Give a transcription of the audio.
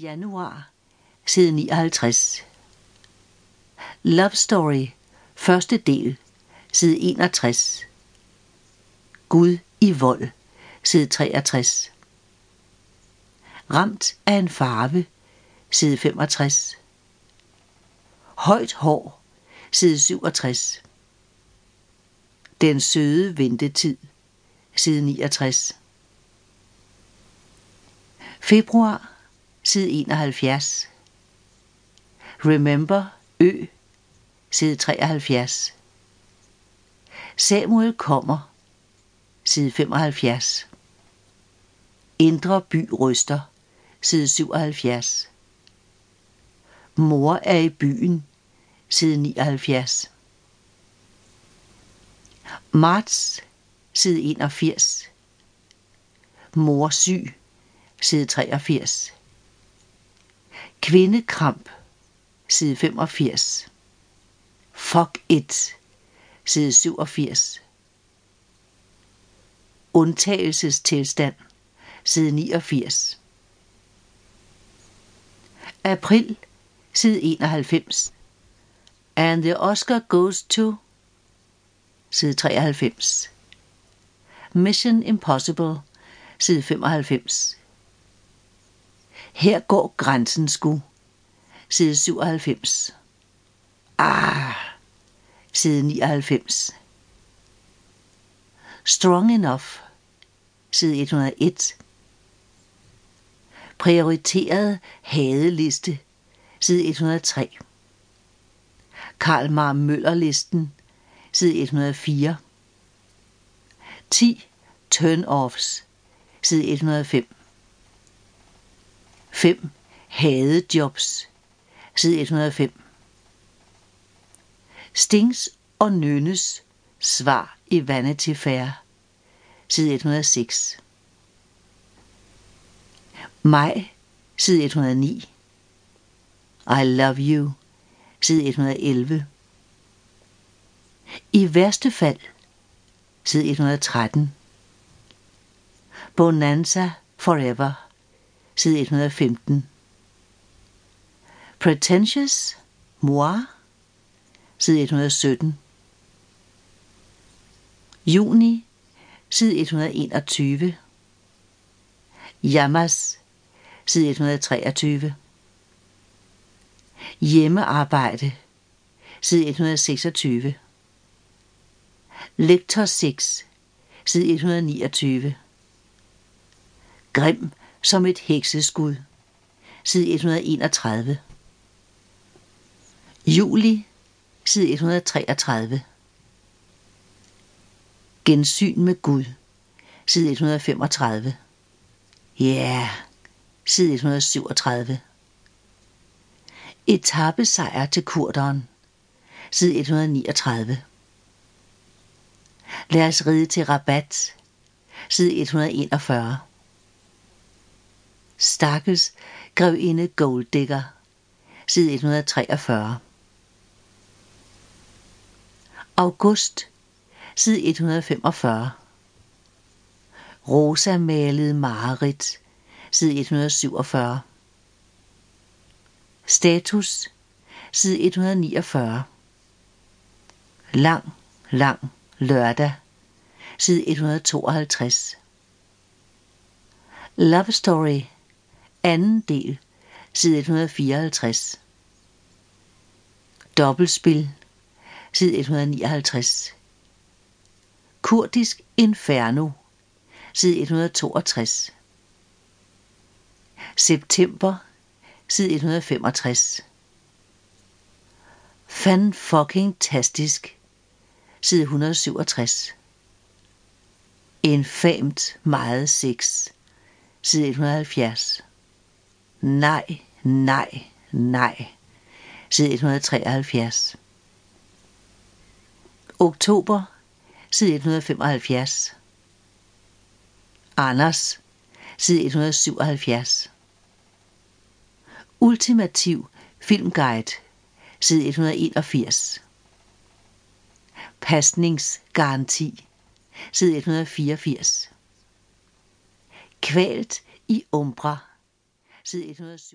Januar, side 59. Love Story, første del, side 61. Gud i vold, side 63. Ramt af en farve, side 65. Højt hår, side 67. Den søde ventetid, side 69. Februar, side 71. Remember Ø, side 73. Samuel kommer, side 75. Indre by ryster, side 77. Mor er i byen, side 79. Marts, side 81. Mor syg, side 83. Kvindekramp, side 85. Fuck it, side 87. Undtagelsestilstand, side 89. April, side 91. And the Oscar goes to side 93. Mission Impossible, side 95. Her går grænsen sgu. Side 97. Ah, side 99. Strong Enough, side 101. Prioriteret hadeliste, side 103. Karl Mar Møller-listen, side 104. 10 turn-offs, side 105. 5 hadejobs, side 105. Stings og Nynnes svar i Vanity Fair, side 106. Maj, side 109. I love you, side 111. I værste fald, side 113. Bonanza Forever, side 115. Pretentious, moi, side 117. Juni, side 121. Yamas, side 123. Hjemmearbejde, side 126. Lektor 6, side 129. Grim som et hekseskud, side 131. Juli, side 133. Gensyn med Gud, side 135. Ja, yeah. side 137. Etappesejr til kurderen, side 139. Lad os ride til rabat, side 141. Stakkels grevinde Golddigger, side 143. August, side 145. Rosa malede Marit, side 147. Status, side 149. Lang, lang lørdag, side 152. Love Story, anden del, side 154. Dobbeltspil, side 159. Kurdisk Inferno, side 162. September, side 165. Fan fucking tastisk, side 167. Infamt meget sex, side 170. Nej, nej, nej, side 173. Oktober, side 175. Anders, side 177. Ultimativ filmguide, side 181. Pasningsgaranti, side 184. Kvalt i Umbra, side 107.